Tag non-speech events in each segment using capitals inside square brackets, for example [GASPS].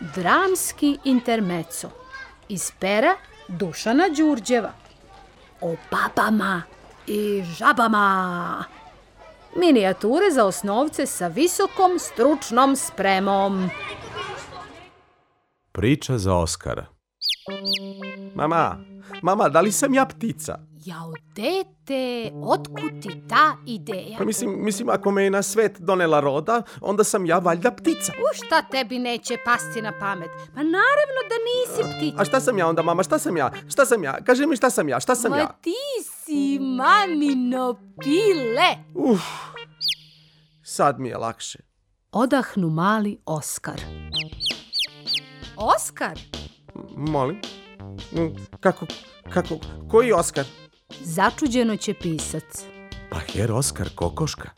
Dramski intermeco iz pera Dušana Đurđeva o babama i žabama. Minijature za osnovce sa visokom stručnom spremom. Priča za Oskara. Mama, mama, da li sam ja ptica? Jao, dete, otkud ti ta ideja? Pa mislim, mislim, ako me je na svet donela roda, onda sam ja valjda ptica. U šta tebi neće pasti na pamet? Pa naravno da nisi ptica. A šta sam ja onda, mama, šta sam ja? Šta sam ja? Kaži mi šta sam ja, šta sam Ma ja? Ma ti si mamino pile. Uf, sad mi je lakše. Odahnu mali Oskar. Oskar? Molim? Kako, kako, koji Oskar? Začuđeno će pisac. Pa her Oskar Kokoška,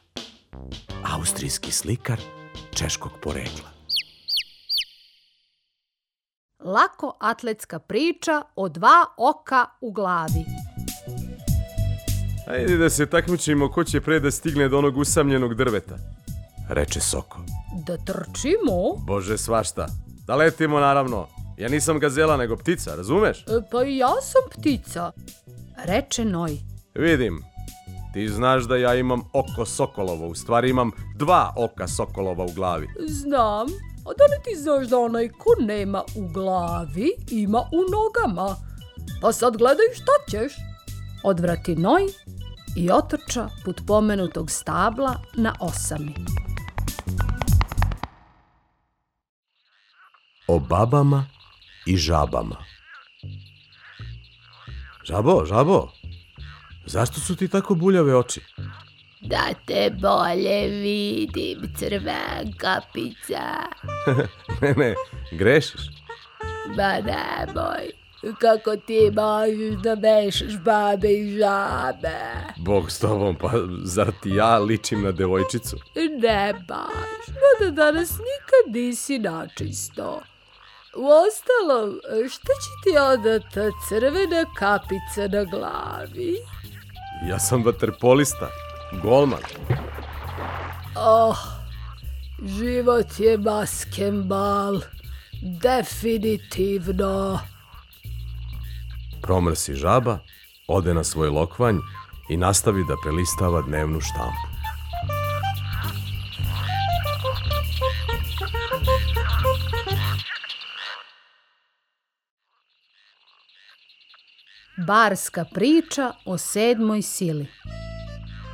austrijski slikar češkog porekla. Lako atletska priča o dva oka u glavi. Ajde da se takmičimo ko će pre da stigne do onog usamljenog drveta, reče Soko. Da trčimo? Bože, svašta. Da letimo, naravno. Ja nisam gazela, nego ptica, razumeš? E, pa ja sam ptica reče Noj. Vidim, ti znaš da ja imam oko sokolovo, u stvari imam dva oka sokolova u glavi. Znam, a da li ti znaš da onaj ko nema u glavi ima u nogama? Pa sad gledaj šta ćeš. Odvrati Noj i otrča put pomenutog stabla na osami. O babama i žabama Žabo, žabo, zašto su ti tako buljave oči? Da te bolje vidim, crven kapica. [LAUGHS] ne, ne, grešiš. Ma nemoj, kako ti možeš da mešaš babe i žabe? Bog s tobom, pa zar ti ja ličim na devojčicu? Ne baš, no da danas nikad nisi načisto. Uostalom, šta će ti onda ta crvena kapica na glavi? Ja sam vaterpolista, golman. Oh, život je baskembal, definitivno. Promrsi žaba, ode na svoj lokvanj i nastavi da prelistava dnevnu štampu. Barska priča o sedmoj sili.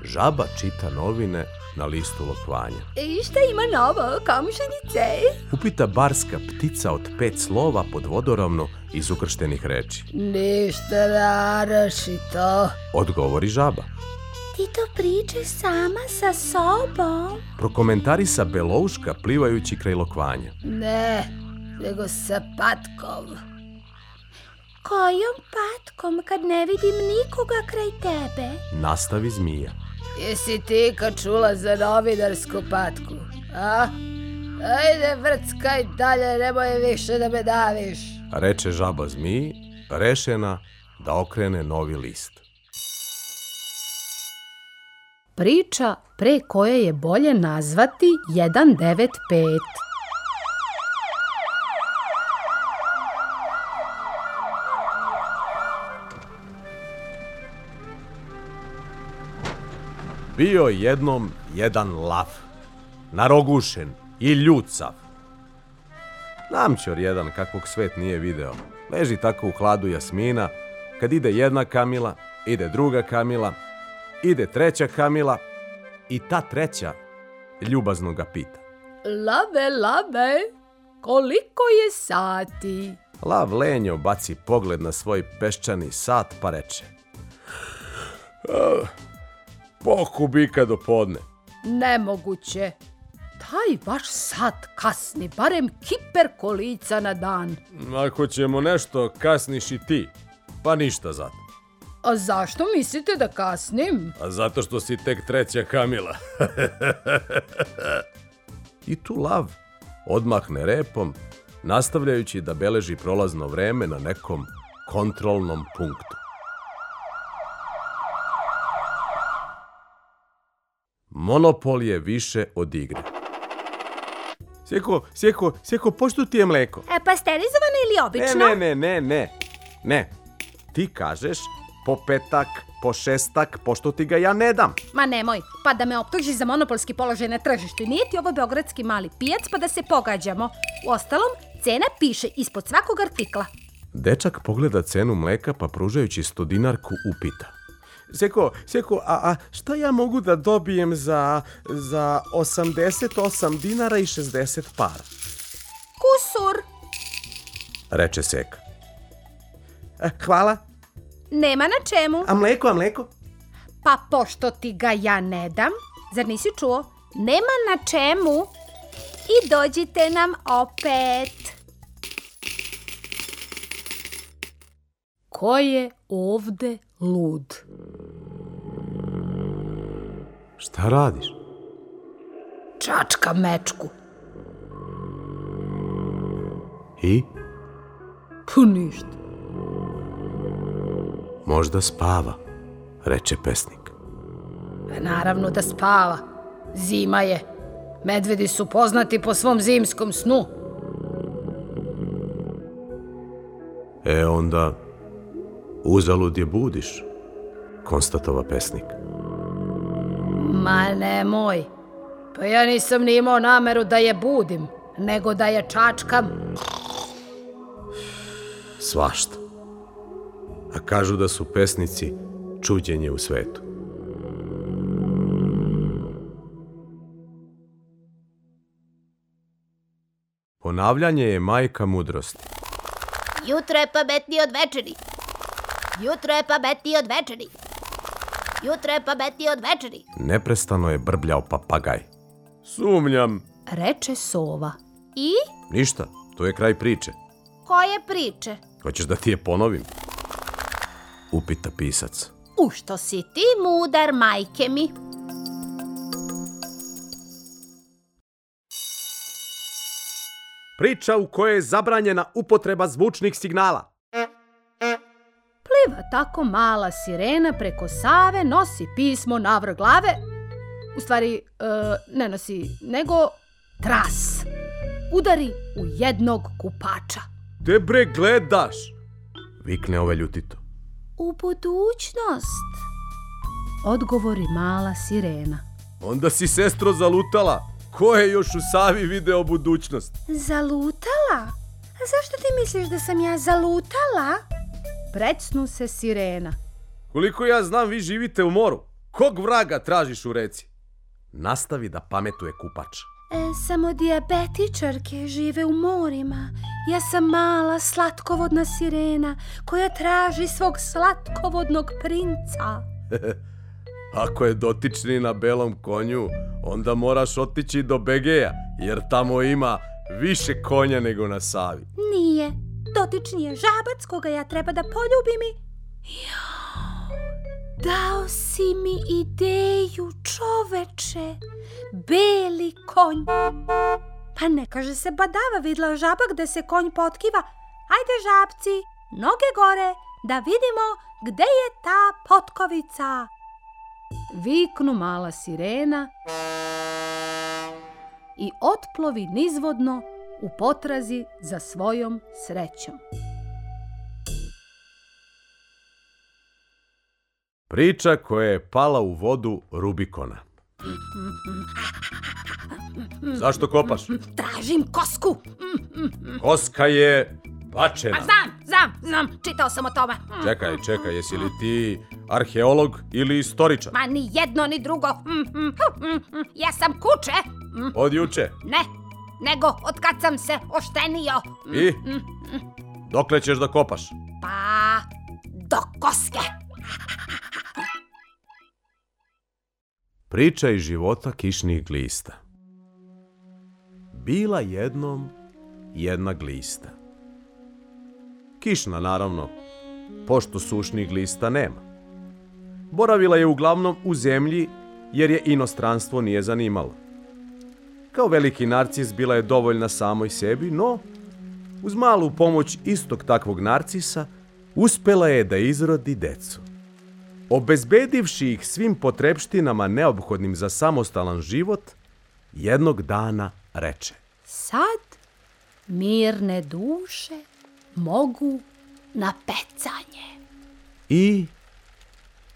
Žaba čita novine na listu lokvanja. E, šta ima novo, komšenice? Upita barska ptica od pet slova pod vodoravno iz ukrštenih reči. Ništa narašito. Odgovori žaba. Ti to pričaš sama sa sobom. Prokomentarisa Belouška plivajući kraj lokvanja. Ne, nego sa patkom. Kojom patkom kad ne vidim nikoga kraj tebe? Nastavi zmija. Jesi ti kad čula za novinarsku patku, a? Ajde vrckaj dalje, nemoj više da me daviš. Reče žaba zmiji, rešena da okrene novi list. Priča pre koje je bolje nazvati 195. Bio jednom jedan lav, narogušen i ljucav. Namćor jedan kakvog svet nije video, leži tako u hladu jasmina, kad ide jedna kamila, ide druga kamila, ide treća kamila i ta treća ljubazno ga pita. Lave, lave, koliko je sati? Lav lenjo baci pogled na svoj peščani sat pa reče po kubika do podne. Nemoguće. Taj vaš sat kasni, barem kiper kolica na dan. Ako ćemo nešto, kasniš i ti. Pa ništa zato. A zašto mislite da kasnim? A zato što si tek treća Kamila. [LAUGHS] I tu lav odmahne repom, nastavljajući da beleži prolazno vreme na nekom kontrolnom punktu. Monopol je više od igre. Sjeko, Sjeko, Sjeko, pošto ti je mleko? E, pasterizovano ili obično? Ne, ne, ne, ne, ne. Ne. Ti kažeš po petak, po šestak, pošto ti ga ja ne dam. Ma nemoj, pa da me optuži za monopolski položaj na tržištu. Nije ti ovo beogradski mali pijac, pa da se pogađamo. U ostalom, cena piše ispod svakog artikla. Dečak pogleda cenu mleka, pa pružajući stodinarku upita. Seko, Seko, a, a šta ja mogu da dobijem za, za 88 dinara i 60 para? Kusur, reče Seka. E, hvala, nema na čemu. a mleko, a mleko? Pa pošto ti ga ja ne dam, zar nisi čuo? Nema na čemu. I dođite nam opet. Ko je ovde lud. Šta radiš? Čačka mečku. I? Pa ništa. Možda spava, reče pesnik. E, naravno da spava. Zima je. Medvedi su poznati po svom zimskom snu. E onda Uzalud je budiš, konstatova pesnik. Ma nemoj, pa ja nisam ni imao nameru da je budim, nego da je čačkam. Svašta. A kažu da su pesnici čuđenje u svetu. Ponavljanje je majka mudrosti. Jutro je pametnije od večeri. Jutro je pametnije od večeri. Jutro je pametnije od večeri. Neprestano je brbljao papagaj. Sumnjam. Reče sova. I? Ništa, to je kraj priče. Koje priče? Hoćeš da ti je ponovim? Upita pisac. U što si ti mudar, majke mi? Priča u kojoj je zabranjena upotreba zvučnih signala tako mala sirena preko Save nosi pismo navr glave. U stvari, uh, ne nosi, nego tras. Udari u jednog kupača. Te bre gledaš? Vikne ove ovaj ljutito. U budućnost. Odgovori mala sirena. Onda si sestro zalutala. Ko je još u Savi video budućnost? Zalutala? A zašto ti misliš da sam ja zalutala? precnu se sirena. Koliko ja znam, vi živite u moru. Kog vraga tražiš u reci? Nastavi da pametuje kupač. E, samo dijabetičarke žive u morima. Ja sam mala slatkovodna sirena koja traži svog slatkovodnog princa. [LAUGHS] Ako je dotični na belom konju, onda moraš otići do Begeja, jer tamo ima više konja nego na Savi. Nije. Dotični je žabac koga ja treba da poljubim i... Dao si mi ideju, čoveče, beli konj. Pa ne kaže se badava, vidla žabak da se konj potkiva. Ajde žabci, noge gore, da vidimo gde je ta potkovica. Viknu mala sirena i otplovi nizvodno u potrazi za svojom srećom. Priča koja je pala u vodu Rubikona. Zašto kopaš? Tražim kosku. Koska je bačena. A znam, znam, znam, čitao sam o tome. Čekaj, čekaj, jesi li ti arheolog ili istoričar? Ma ni jedno ni drugo. Ja sam kuče. Od juče? Ne, nego od kad sam se oštenio. I? Dokle ćeš da kopaš? Pa, do koske. Priča iz života kišnih glista Bila jednom jedna glista. Kišna, naravno, pošto sušnih glista nema. Boravila je uglavnom u zemlji jer je inostranstvo nije zanimalo. Kao veliki narcis bila je dovoljna samoj sebi, no uz malu pomoć istog takvog narcisa uspela je da izrodi decu. Obezbedivši ih svim potrebštinama neophodnim za samostalan život, jednog dana reče Sad mirne duše mogu na pecanje. I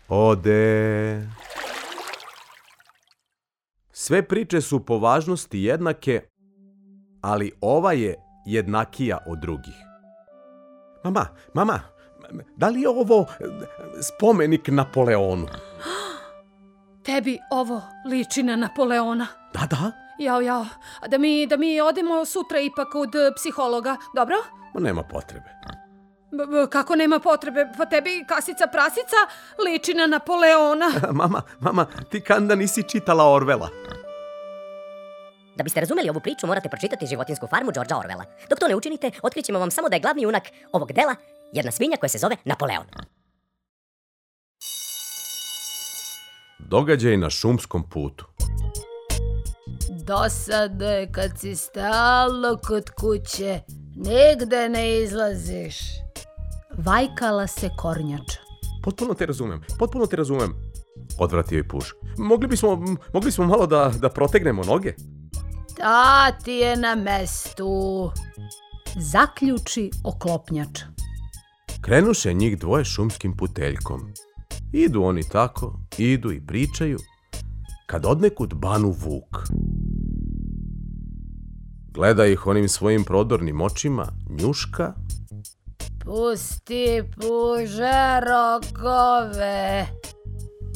ode. Sve priče su po važnosti jednake, ali ova je jednakija od drugih. Mama, mama, da li je ovo spomenik Napoleonu? [GASPS] Tebi ovo liči na Napoleona. Da, da. Jao, jao, da mi, da mi odemo sutra ipak od psihologa, dobro? Ma nema potrebe. B -b kako nema potrebe? Pa tebi kasica prasica liči na Napoleona. [LAUGHS] mama, mama, ti kanda nisi čitala Orvela. Da biste razumeli ovu priču, morate pročitati životinsku farmu Đorđa Orvela. Dok to ne učinite, otkrićemo vam samo da je glavni junak ovog dela jedna svinja koja se zove Napoleon. Događaj na šumskom putu. Dosadno je kad si stalo kod kuće, nigde ne izlaziš. Vajkala se kornjača. Potpuno te razumem, potpuno te razumem. Odvratio je puš. Mogli bismo, mogli smo malo da, da protegnemo noge? Ta ti je na mestu. Zaključi oklopnjač. Krenuše njih dvoje šumskim puteljkom. Idu oni tako, idu i pričaju, kad odnekud banu vuk. Gleda ih onim svojim prodornim očima, njuška Pusti puže rokove.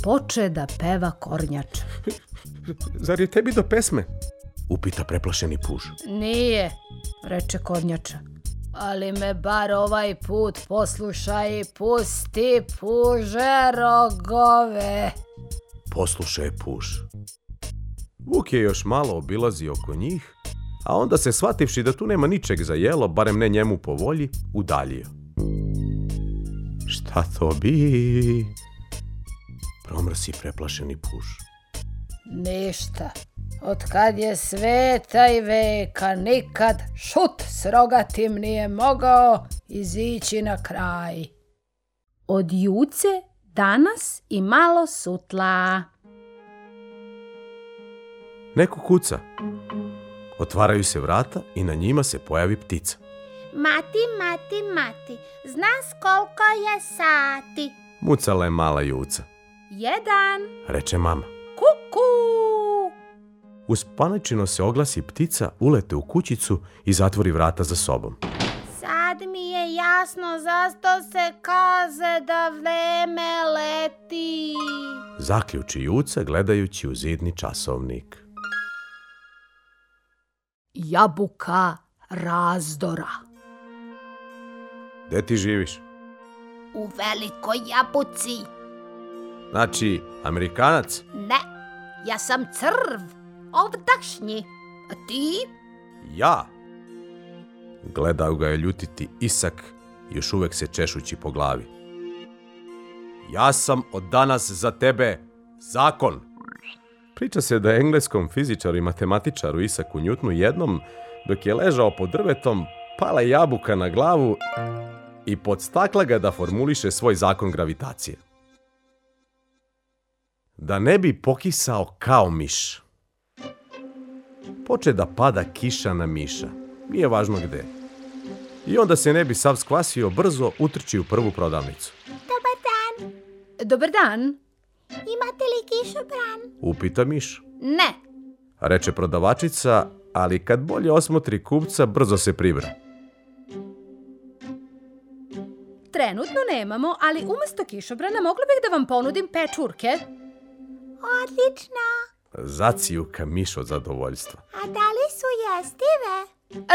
Poče da peva kornjač. Zar je tebi do pesme? Upita preplašeni puž. Nije, reče kornjača. Ali me bar ovaj put poslušaj i pusti puže rogove. Poslušaj puž. Vuk je još malo obilazio oko njih a onda se shvativši da tu nema ničeg za jelo, barem ne njemu po volji, udaljio. Šta to bi? Promrsi preplašeni puš. Ništa. Od kad je sveta i veka nikad šut s rogatim nije mogao izići na kraj. Od juce danas i malo sutla. Neko kuca. Otvaraju se vrata i na njima se pojavi ptica. Mati, mati, mati, znaš koliko je sati? Mucala je mala juca. Jedan, reče mama. Kuku! Uspaničeno se oglasi ptica, ulete u kućicu i zatvori vrata za sobom. Sad mi je jasno zašto se kaze da vreme leti. Zaključi juca gledajući u zidni časovnik jabuka razdora. Gde ti živiš? U velikoj jabuci. Znači, Amerikanac? Ne, ja sam crv, ovdašnji. A ti? Ja? Gledao ga je ljutiti Isak, još uvek se češući po glavi. Ja sam od danas za tebe zakon. Priča se da je engleskom fizičaru i matematičaru Isaku Njutnu jednom, dok je ležao pod drvetom, pala jabuka na glavu i podstakla ga da formuliše svoj zakon gravitacije. Da ne bi pokisao kao miš. Poče da pada kiša na miša. Nije važno gde. I onda se ne bi sav skvasio, brzo utrči u prvu prodavnicu. Dobar dan. Dobar dan. Imate li kišobran? Upita Miš. Ne. Reče prodavačica, ali kad bolje osmotri kupca, brzo se pribra. Trenutno nemamo, ali umesto kišobrana mogla bih da vam ponudim pečurke. Odlično! Zacijuka Miš od zadovoljstva. A da li su jestive?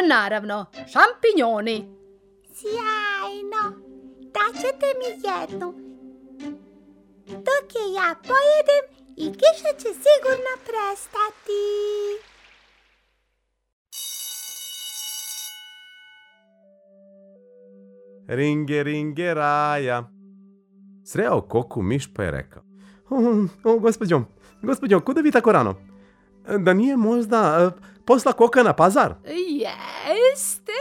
Naravno, šampinjoni. Sjajno! Daćete mi jednu, dok je ja pojedem i kiša će sigurno prestati. Ringe, ringe, raja. Sreo koku miš pa je rekao. O, hm, o gospođo, gospođo, kuda vi tako rano? Da nije možda e, posla koka na pazar? Jeste,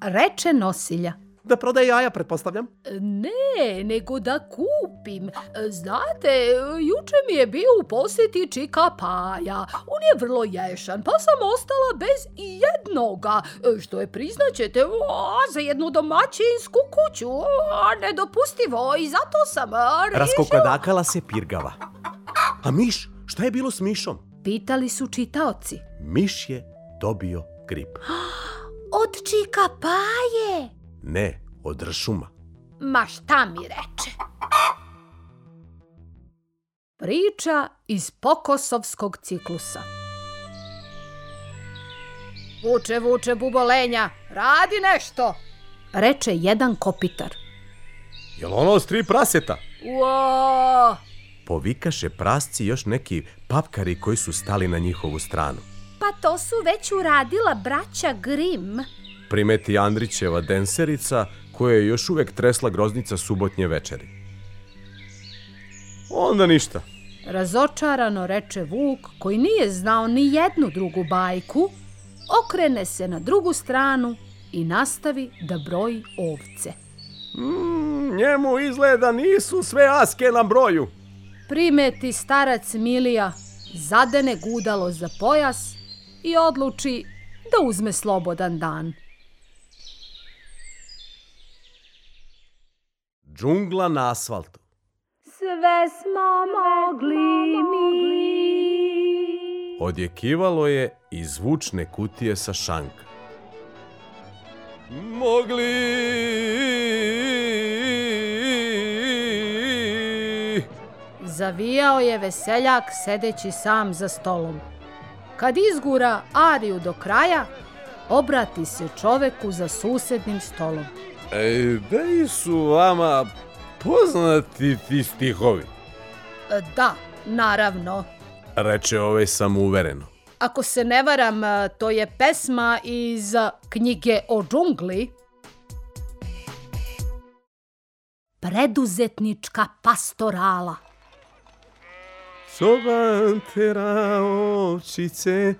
reče nosilja. Da prodaje jaja, pretpostavljam? Ne, nego da kup trpim. Znate, juče mi je bio u poseti Čika Paja. On je vrlo ješan, pa sam ostala bez i jednoga, što je priznaćete o, za jednu domaćinsku kuću. O, nedopustivo i zato sam a, rišao... se pirgava. A miš, šta je bilo s mišom? Pitali su čitaoci. Miš je dobio grip. [GASPS] Od čika paje? Ne, od ršuma. Ma šta mi reče? Priča iz Pokosovskog ciklusa. Vuče, vuče, bubolenja, radi nešto! Reče jedan kopitar. Jel ono s tri praseta? Uo! Povikaše prasci još neki papkari koji su stali na njihovu stranu. Pa to su već uradila braća Grim. Primeti Andrićeva denserica koja je još uvek tresla groznica subotnje večeri. Onda ništa. Razočarano reče Vuk, koji nije znao ni jednu drugu bajku, okrene se na drugu stranu i nastavi da broji ovce. Mm, njemu izgleda nisu sve aske na broju. Primeti starac Milija, zadene gudalo za pojas i odluči da uzme slobodan dan. Džungla na asfaltu sve smo mogli mi. Odjekivalo je i zvučne kutije sa šanka. Mogli! Zavijao je veseljak sedeći sam za stolom. Kad izgura Ariju do kraja, obrati se čoveku za susednim stolom. Ej, da su vama poznati ti stihovi? E, da, naravno. Reče ovaj samouvereno. Ako se ne varam, e, to je pesma iz knjige o džungli. Preduzetnička pastorala. Soban tera ovčice,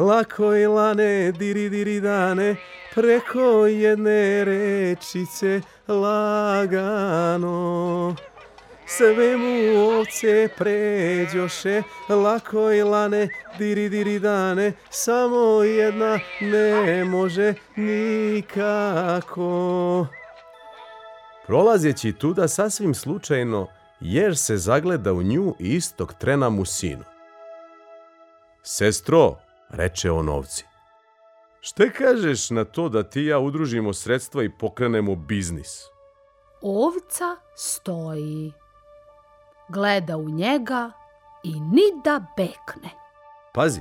Lako i lane, diri diri dane, preko jedne rečice lagano. Sve mu ovce pređoše, lako i lane, diri diri dane, samo jedna ne može nikako. Prolazeći tuda sasvim slučajno, jer se zagleda u nju istog trena mu sinu. Sestro, reče on ovci. Šta kažeš na to da ti ja udružimo sredstva i pokrenemo biznis? Ovca stoji. Gleda u njega i ni da bekne. Pazi,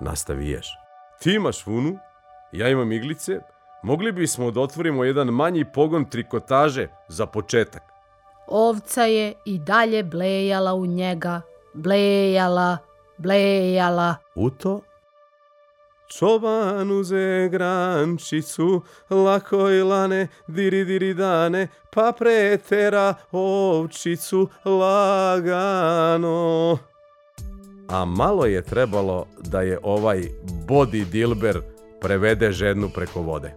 nastavi ješ. Ti imaš vunu, ja imam iglice, mogli bismo da otvorimo jedan manji pogon trikotaže za početak. Ovca je i dalje blejala u njega, blejala, blejala. U to Čoban uze grančicu, lako i lane, diri diri dane, pa pretera ovčicu lagano. A malo je trebalo da je ovaj body dilber prevede žednu preko vode.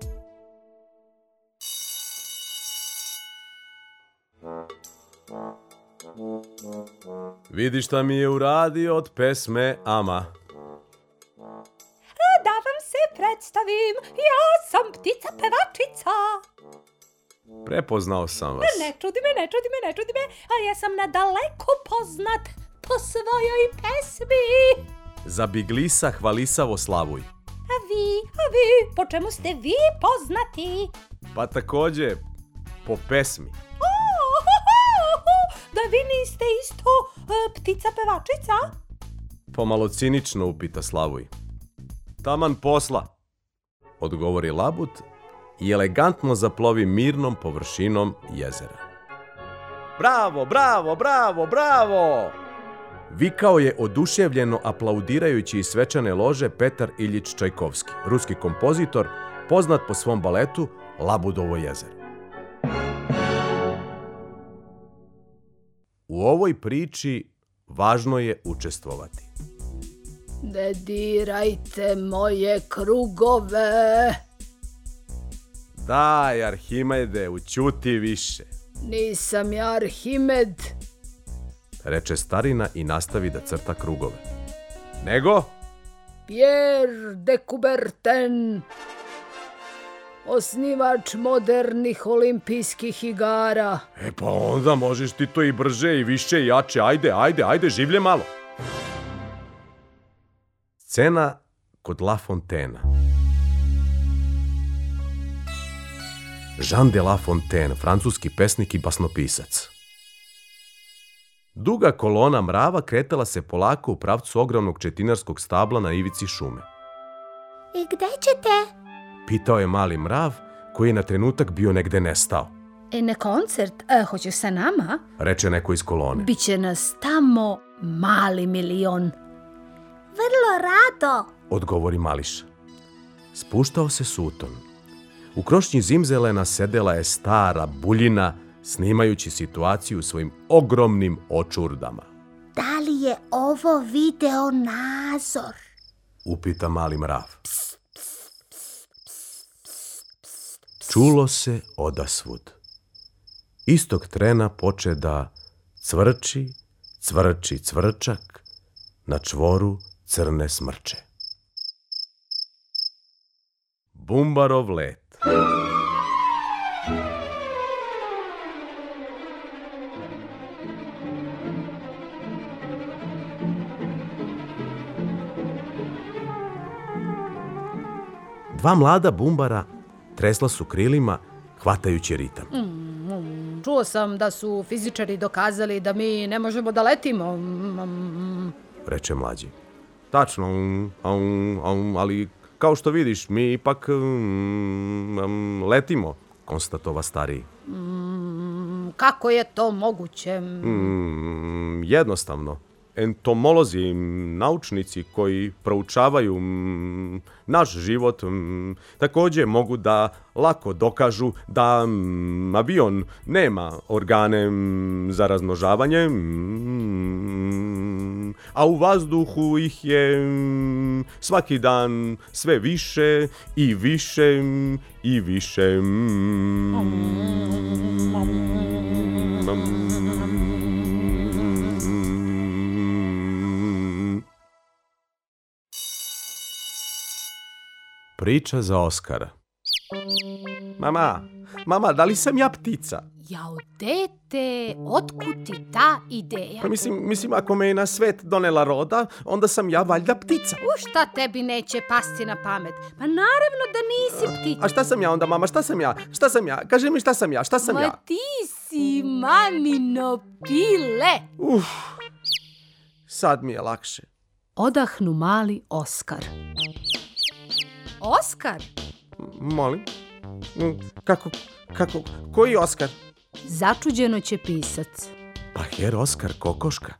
Vidi šta mi je uradio od pesme Ama predstavim, ja sam ptica pevačica. Prepoznao sam vas. Ne čudi me, ne čudi me, ne čudi me, a ja sam nadaleko poznat po svojoj pesmi. Za biglisa hvalisavo slavuj. A vi, a vi, po čemu ste vi poznati? Pa takođe, po pesmi. O, da vi niste isto e, ptica pevačica? Pomalo cinično upita Slavuj. Taman posla, odgovori labut i elegantno zaplovi mirnom površinom jezera. Bravo, bravo, bravo, bravo! Vikao je oduševljeno aplaudirajući iz svečane lože Petar Iljić Čajkovski, ruski kompozitor, poznat po svom baletu Labudovo jezero. U ovoj priči važno je učestvovati. Ne dirajte moje krugove. Daj, Arhimede, ućuti više. Nisam ja Arhimed. Reče starina i nastavi da crta krugove. Nego? Pierre de Coubertin, osnivač modernih olimpijskih igara. E pa onda možeš ti to i brže i više i jače, ajde, ajde, ajde, življe malo. Scena kod La Fontena. Jean de La Fontaine, francuski pesnik i basnopisac. Duga kolona mrava kretala se polako u pravcu ogromnog četinarskog stabla na ivici šume. I gde ćete? Pitao je mali mrav koji je na trenutak bio negde nestao. E, na koncert, e, hoćeš sa nama? Reče neko iz kolone. Biće nas tamo mali milion. Vrlo rado, odgovori Mališa. Spuštao se suton. U krošnji zimzelena sedela je stara buljina, snimajući situaciju svojim ogromnim očurdama. Da li je ovo video nazor? Upita mali mrav. Pst, pst, pst, Čulo se odasvud. Istog trena poče da cvrči, cvrči cvrčak na čvoru crne smrče. Bumbarov let Dva mlada bumbara tresla su krilima, hvatajući ritam. Mm, mm čuo sam da su fizičari dokazali da mi ne možemo da letimo. Mm, mm, Reče mlađi. Tačno, um, um, um, ali kao što vidiš, mi ipak mm, mm, letimo, konstatova stariji. Mm, kako je to moguće? Jednostavno. Entomolozi, naučnici koji proučavaju naš život, takođe mogu da lako dokažu da avion nema organe za razmnožavanje, a u vazduhu ih je mm, svaki dan sve više i više mm, i više. Mm, Priča za Oskara. Mama, mama, da li sam ja ptica? Jao, dete, otkud ti ta ideja? Pa mislim, mislim, ako me je na svet donela roda, onda sam ja valjda ptica. U šta tebi neće pasti na pamet? Pa naravno da nisi ptica. A šta sam ja onda, mama, šta sam ja? Šta sam ja? Kaži mi šta sam ja, šta sam Ma ja? Ma ti si mamino pile. Uf, sad mi je lakše. Odahnu mali Oskar. Oskar? Molim? Kako, kako, koji Oskar? Začuđeno će pisac. Pa her Oskar Kokoška,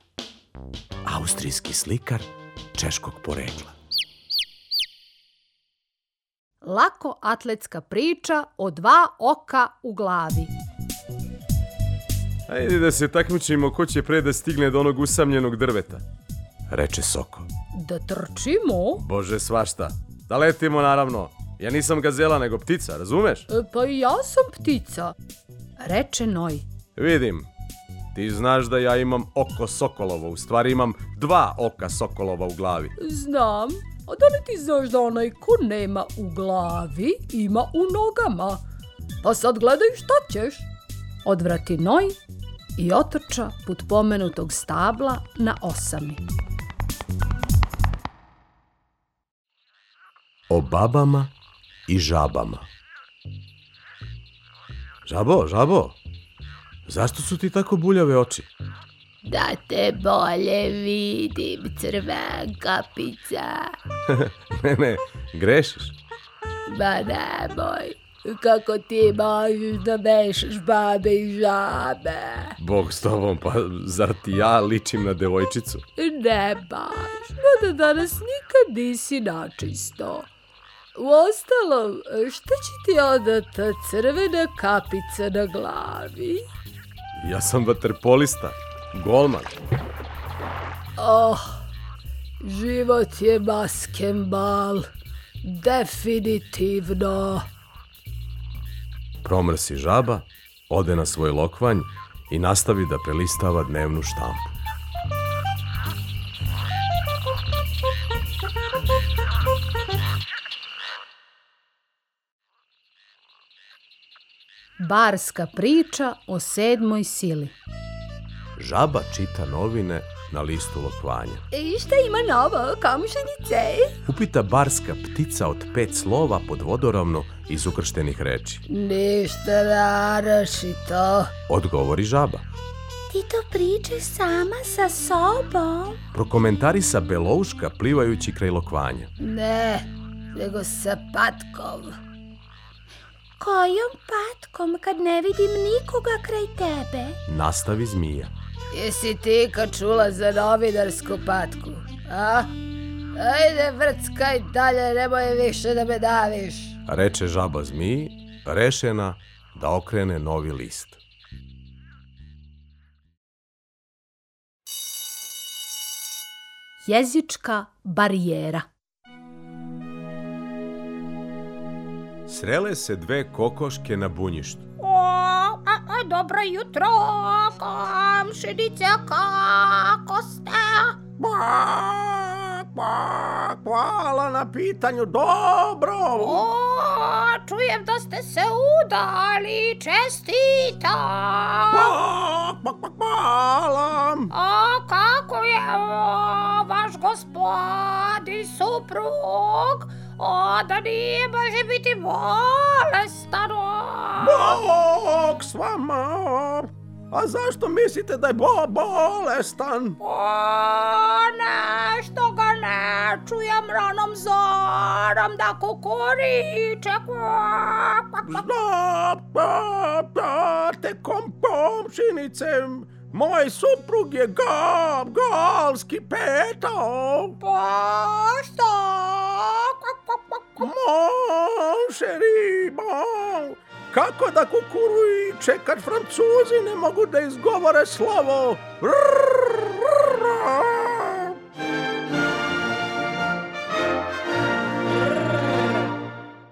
austrijski slikar češkog porekla. Lako atletska priča o dva oka u glavi. Ajde da se takmičimo ko će pre da stigne do onog usamljenog drveta. Reče Soko. Da trčimo? Bože, svašta. Da letimo, naravno. Ja nisam gazela, nego ptica, razumeš? E, pa i ja sam ptica reče Noj. Vidim, ti znaš da ja imam oko Sokolovo, u stvari imam dva oka Sokolova u glavi. Znam, a da li ti znaš da onaj ko nema u glavi ima u nogama? Pa sad gledaj šta ćeš. Odvrati Noj i otrča put pomenutog stabla na osami. O babama i žabama Žabo, žabo, zašto su ti tako buljave oči? Da te bolje vidim, crven kapica. [LAUGHS] ne, ne, grešiš. Ba nemoj, kako ti možeš da mešaš babe i žabe? Bog s tobom, pa zar ti ja ličim na devojčicu? Ne baš, no da danas nikad nisi načisto. Uostalom, šta će ti onda ta crvena kapica na glavi? Ja sam vaterpolista, golman. Oh, život je baskembal, definitivno. Promrsi žaba, ode na svoj lokvanj i nastavi da prelistava dnevnu štampu. barska priča o sedmoj sili. Žaba čita novine na listu lokvanja. E, šta ima novo, komšenice? Upita barska ptica od pet slova pod vodoravno iz ukrštenih reči. Ništa narašito. Odgovori žaba. Ti to pričaš sama sa sobom. Prokomentarisa Belouška plivajući kraj lokvanja. Ne, nego sa patkom. Kojom patkom kad ne vidim nikoga kraj tebe? Nastavi zmija. Jesi ti kad čula za novinarsku patku, a? Ajde vrckaj dalje, nemoj više da me daviš. Reče žaba zmiji, rešena da okrene novi list. Jezička barijera srele se dve kokoške na bunjištu. O, a, a, dobro jutro, komšinice, kako ste? Ba, bak, hvala na pitanju, dobro. O, čujem da ste se udali, čestitam. Bak, bak, bak, hvala. A kako je o, vaš gospodin suprug? O, da nije, može biti bolestano. Bog s vama. A zašto mislite da je bo bolestan? O, nešto ga ne čujem ranom zorom da kukuriče. Znate pa, pa, kom komšinicem. Moj suprug je gab, galski petao. Pa što? Monšeri, mon, kako da kukurujiče kad francuzi ne mogu da izgovore slovo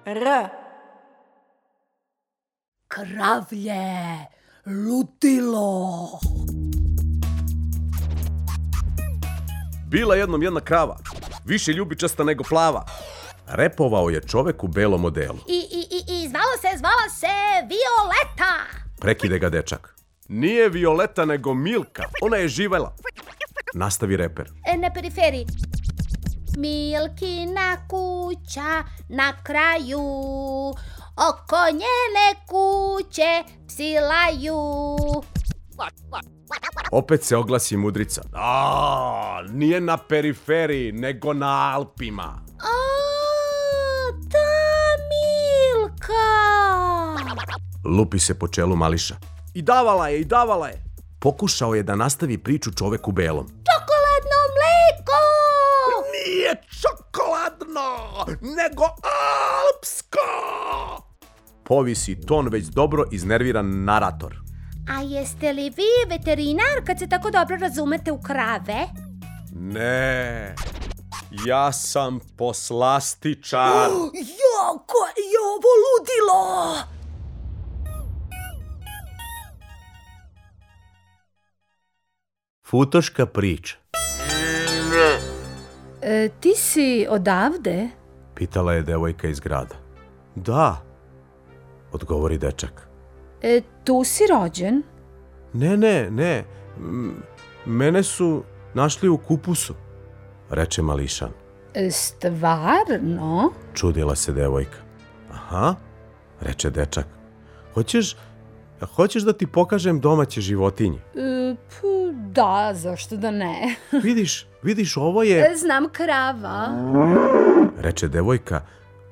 R. Kravlje, lutilo. Bila jednom jedna krava, više ljubičasta nego plava repovao je čovek u belom odelu. I, i, i, i zvala se, zvala se Violeta. Prekide ga dečak. Nije Violeta, nego Milka. Ona je živela. Nastavi reper. E, na periferiji. Milkina kuća na kraju, oko njene kuće psi laju. Opet se oglasi mudrica. A, nije na periferiji, nego na Alpima. A, Lupi se po čelu mališa. I davala je, i davala je. Pokušao je da nastavi priču čoveku belom. Čokoladno mleko! Nije čokoladno, nego alpsko! Povisi ton već dobro iznerviran narator. A jeste li vi veterinar kad se tako dobro razumete u krave? Ne, ja sam poslastičar. Oh, [GASPS] jo, ko je ovo ludilo? Futoška priča. E, ti si odavde? Pitala je devojka iz grada. Da, odgovori dečak. E, tu si rođen? Ne, ne, ne. M mene su našli u kupusu, reče mališan. E, stvarno? Čudila se devojka. Aha, reče dečak. Hoćeš, hoćeš da ti pokažem domaće životinje? E, pu, Da, zašto da ne? [LAUGHS] vidiš, vidiš, ovo je... Znam krava. Reče devojka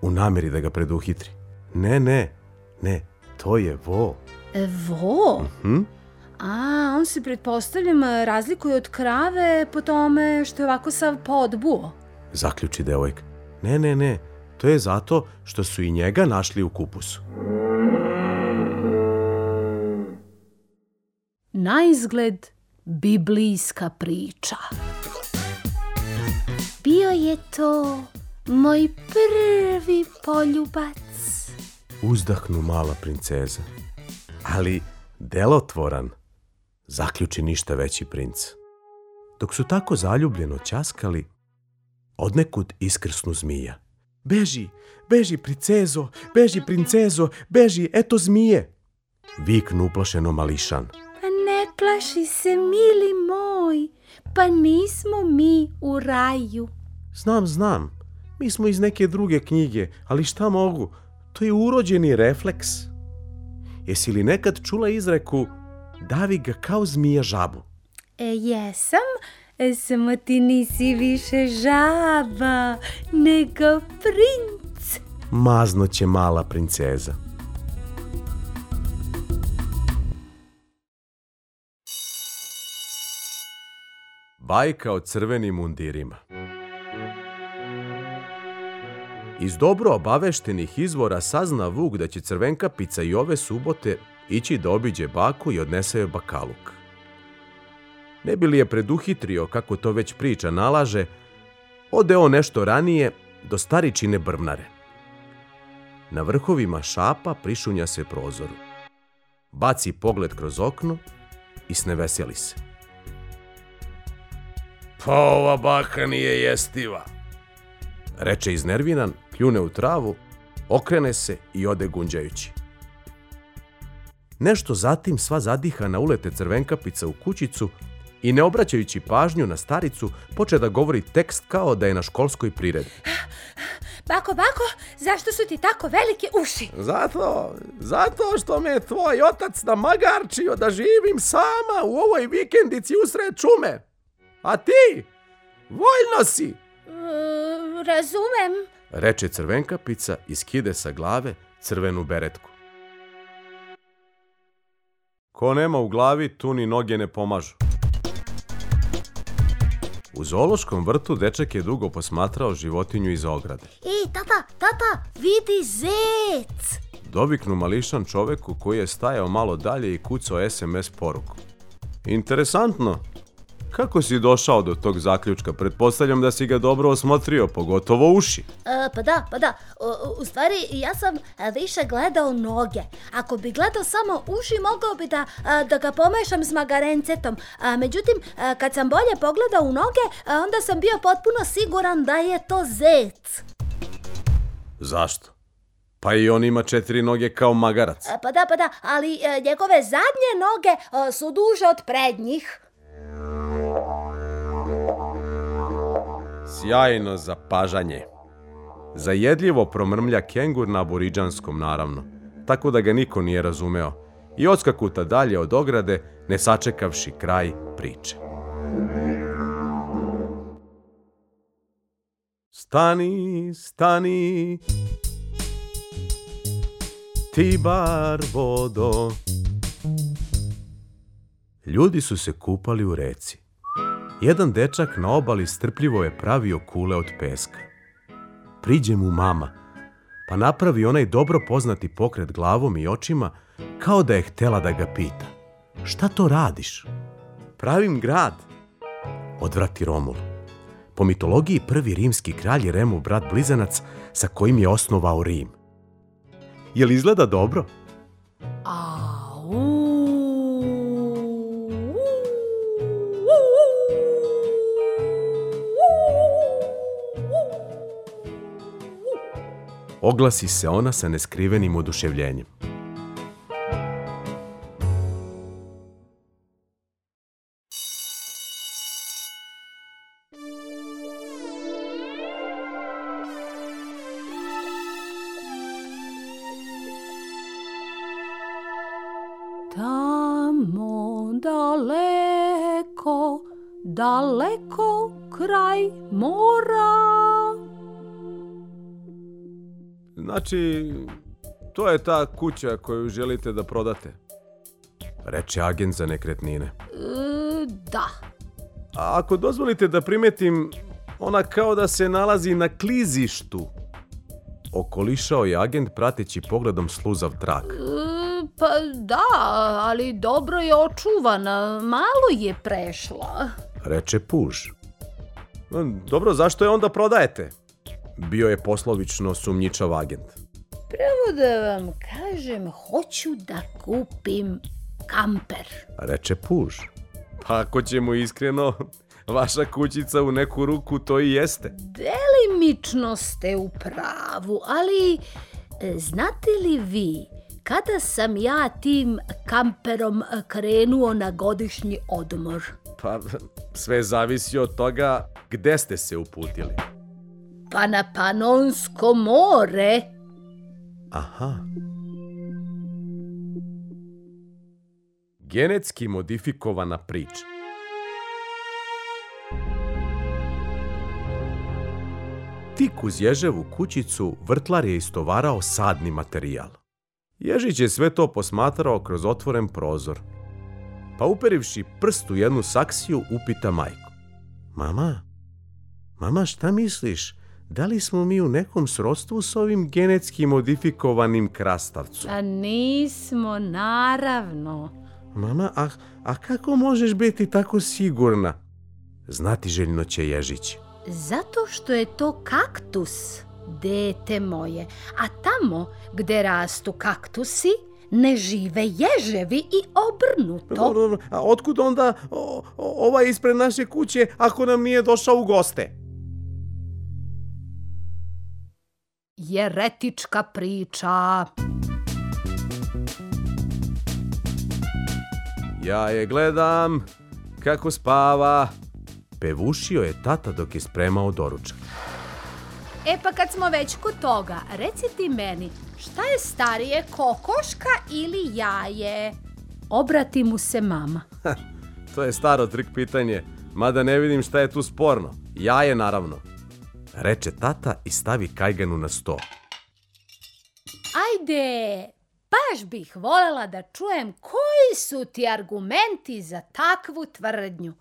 u nameri da ga preduhitri. Ne, ne, ne, to je vo. E, vo? Mhm. Mm A, on se pretpostavljam razlikuje od krave po tome što je ovako sav podbuo. Zaključi devojka. Ne, ne, ne, to je zato što su i njega našli u kupusu. Na izgled biblijska priča. Bio je to moj prvi poljubac. Uzdahnu mala princeza, ali delotvoran, zaključi ništa veći princ. Dok su tako zaljubljeno ćaskali, odnekud iskrsnu zmija. Beži, beži princezo, beži princezo, beži, eto zmije! Viknu uplašeno mališan plaši se, mili moj, pa nismo mi u raju. Znam, znam, mi smo iz neke druge knjige, ali šta mogu, to je urođeni refleks. Jesi li nekad čula izreku davi ga kao zmija žabu? E, jesam, samo ti nisi više žaba, nego princ. Mazno će mala princeza. Bajka o crvenim mundirima. Iz dobro obaveštenih izvora sazna Vuk da će crvenka pica i ove subote ići da obiđe baku i odnese joj bakaluk. Ne bi li je preduhitrio, kako to već priča nalaže, ode on nešto ranije do staričine brvnare. Na vrhovima šapa prišunja se prozoru. Baci pogled kroz okno i sneveseli se. Pa ova baka nije jestiva. Reče iznerviran, pljune u travu, okrene se i ode gunđajući. Nešto zatim sva zadihana ulete crvenkapica u kućicu i ne obraćajući pažnju na staricu, poče da govori tekst kao da je na školskoj priredi. Ah, ah, bako, bako, zašto su ti tako velike uši? Zato, zato što me tvoj otac namagarčio da živim sama u ovoj vikendici usred čume. A ti? Voljno si! E, razumem, reče crvenkapica i skide sa glave crvenu beretku. Ko nema u glavi, tu ni noge ne pomažu. U zoološkom vrtu dečak je dugo posmatrao životinju iz ograde. I, e, tata, tata, vidi zec! Doviknu mališan čoveku koji je stajao malo dalje i kucao SMS poruku. Interesantno, Kako si došao do tog zaključka? Pretpostavljam da si ga dobro osmotrio, pogotovo uši. E, pa da, pa da. U, u stvari, ja sam e, više gledao noge. Ako bi gledao samo uši, mogao bi da, e, da ga pomešam s magarencetom. E, međutim, kad sam bolje pogledao u noge, onda sam bio potpuno siguran da je to zec. Zašto? Pa i on ima četiri noge kao magarac. Pa da, pa da, ali njegove zadnje noge su duže od prednjih. Sjajno za pažanje. Zajedljivo promrmlja kengur na aboriđanskom naravno, tako da ga niko nije razumeo i odskakuta dalje od ograde ne sačekavši kraj priče. Stani, stani, ti bar vodo. Ljudi su se kupali u reci jedan dečak na obali strpljivo je pravio kule od peska. Priđe mu mama, pa napravi onaj dobro poznati pokret glavom i očima, kao da je htela da ga pita. Šta to radiš? Pravim grad, odvrati Romul. Po mitologiji prvi rimski kralj je Remu brat blizanac sa kojim je osnovao Rim. Jel izgleda dobro? A, oglasi se ona sa neskrivenim oduševljenjem. Znači, to je ta kuća koju želite da prodate. Reče agent za nekretnine. E, da. A ako dozvolite da primetim, ona kao da se nalazi na klizištu. Okolišao je agent prateći pogledom sluzav trak. E, pa da, ali dobro je očuvana. Malo je prešla. Reče puž. E, dobro, zašto je onda prodajete? bio je poslovično sumnjičav agent. Pravo da vam kažem, hoću da kupim kamper. Reče Puž. Pa ako ćemo iskreno, vaša kućica u neku ruku to i jeste. Delimično ste u pravu, ali e, znate li vi kada sam ja tim kamperom krenuo na godišnji odmor? Pa sve zavisi od toga gde ste se uputili pa na Panonsko more. Aha. Genetski modifikovana priča. Tik uz ježevu kućicu vrtlar je istovarao sadni materijal. Ježić je sve to posmatrao kroz otvoren prozor. Pa uperivši prst u jednu saksiju, upita majku. Mama, mama šta misliš? da li smo mi u nekom srodstvu s ovim genetski modifikovanim krastavcom? A pa nismo, naravno. Mama, a, a kako možeš biti tako sigurna? Znati željno će Ježić. Zato što je to kaktus, dete moje. A tamo gde rastu kaktusi, ne žive ježevi i obrnuto. A otkud onda o, o, ova ispred naše kuće ako nam nije došao u goste? jeretička priča. Ja je gledam kako spava. Pevušio je tata dok je spremao doručak. E pa kad smo već kod toga, reci ti meni, šta je starije, kokoška ili jaje? Obrati mu se mama. [LAUGHS] to je staro trik pitanje, mada ne vidim šta je tu sporno. Jaje naravno reče tata i stavi kajganu na sto. Ajde, baš bih volela da čujem koji su ti argumenti za takvu tvrdnju,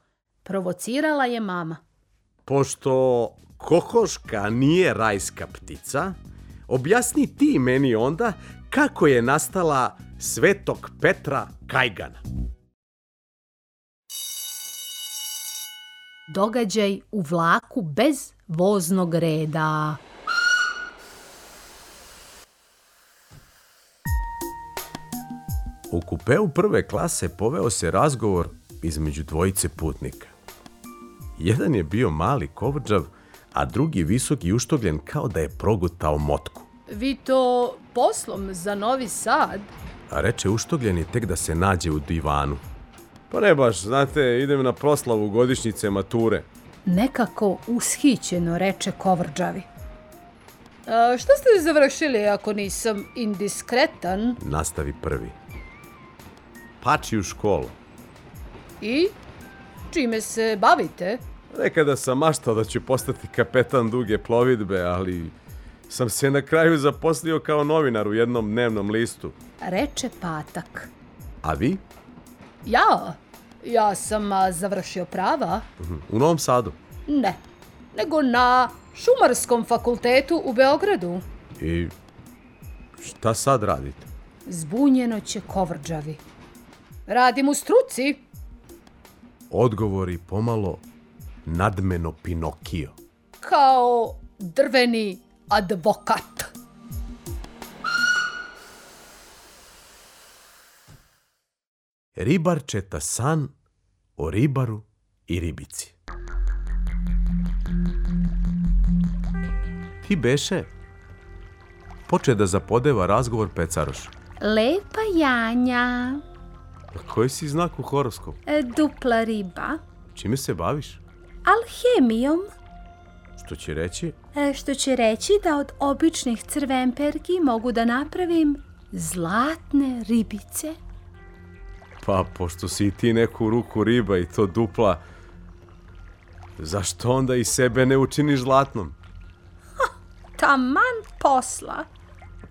provocirala je mama. Pošto kokoška nije rajska ptica, objasni ti meni onda kako je nastala Svetog Petra Kajgana. Događaj u vlaku bez voznog reda. U kupeu prve klase poveo se razgovor između dvojice putnika. Jedan je bio mali kovrđav, a drugi visok i uštogljen kao da je progutao motku. Vi to poslom za Novi Sad? A reče uštogljeni tek da se nađe u divanu. Pa ne baš, znate, idem na proslavu godišnjice mature nekako ushićeno reče Kovrđavi. A, šta ste završili ako nisam indiskretan? Nastavi prvi. Pači u školu. I? Čime se bavite? Nekada sam maštao da ću postati kapetan duge plovidbe, ali sam se na kraju zaposlio kao novinar u jednom dnevnom listu. Reče Patak. A vi? Ja? Ja sam a, završio prava. Mhm. U Novom Sadu? Ne, nego na Šumarskom fakultetu u Beogradu. I šta sad radite? Zbunjeno će kovrđavi. Radim u struci. Odgovori pomalo nadmeno Pinokio. Kao drveni advokat. Ribarčeta san o ribaru i ribici. Ti beše? Poče da zapodeva razgovor pecaroš. Lepa Janja. Koji si znak u horoskopu? E, dupla riba. Čime se baviš? Alhemijom. Što će reći? E, što će reći da od običnih crvenperki mogu da napravim zlatne ribice. Pa, pošto si i ti neku ruku riba i to dupla, zašto onda i sebe ne učiniš zlatnom? Ha, taman posla.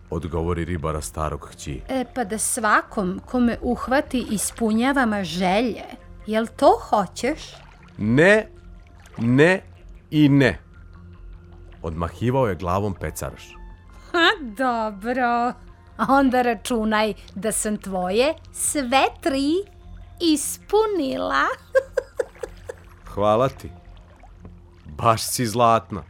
Odgovori ribara starog hći. E, pa da svakom kome uhvati ispunjavama želje. Jel to hoćeš? Ne, ne i ne. Odmahivao je glavom pecaraš. Ha, dobro. [LAUGHS] onda računaj da sam tvoje sve tri ispunila. [LAUGHS] Hvala ti. Baš si zlatna.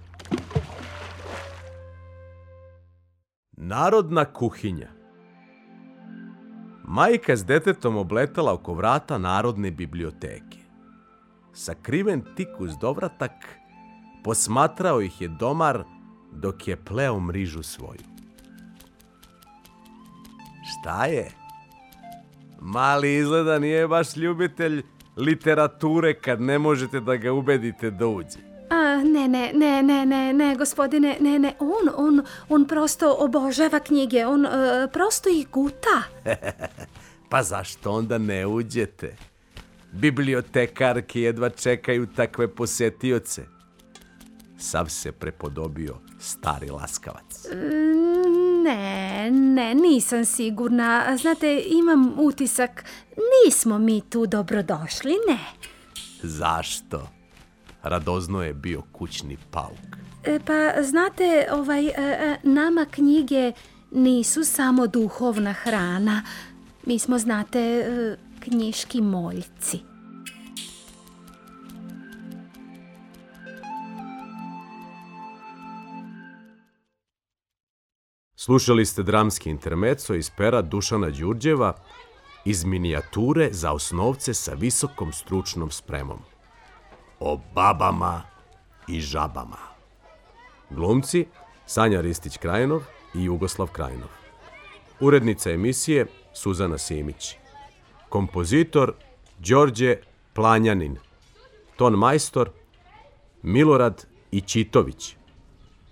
Narodna kuhinja Majka s detetom obletala oko vrata Narodne biblioteke. Sakriven tik uz dovratak, posmatrao ih je domar dok je pleo mrižu svoju. Šta je? Mali izgleda nije baš ljubitelj literature kad ne možete da ga ubedite da uđe. A, ne, ne, ne, ne, ne, ne, gospodine, ne, ne, on, on, on prosto obožava knjige, on uh, prosto ih guta. [LAUGHS] pa zašto onda ne uđete? Bibliotekarke jedva čekaju takve posetioce. Sav se prepodobio stari laskavac. Mm Ne, ne, nisam sigurna. Znate, imam utisak, nismo mi tu dobrodošli, ne. Zašto? Radozno je bio kućni pauk. E, pa, znate, ovaj, e, e, nama knjige nisu samo duhovna hrana. Mi smo, znate, e, knjiški moljci. Slušali ste dramski intermeco iz pera Dušana Đurđeva iz minijature za osnovce sa visokom stručnom spremom. O babama i žabama. Glumci Sanja Ristić-Krajnov i Jugoslav Krajnov. Urednica emisije Suzana Simić. Kompozitor Đorđe Planjanin. Ton majstor Milorad Ićitović.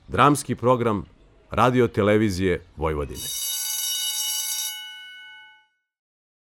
Dramski program Radio Televizije Vojvodine.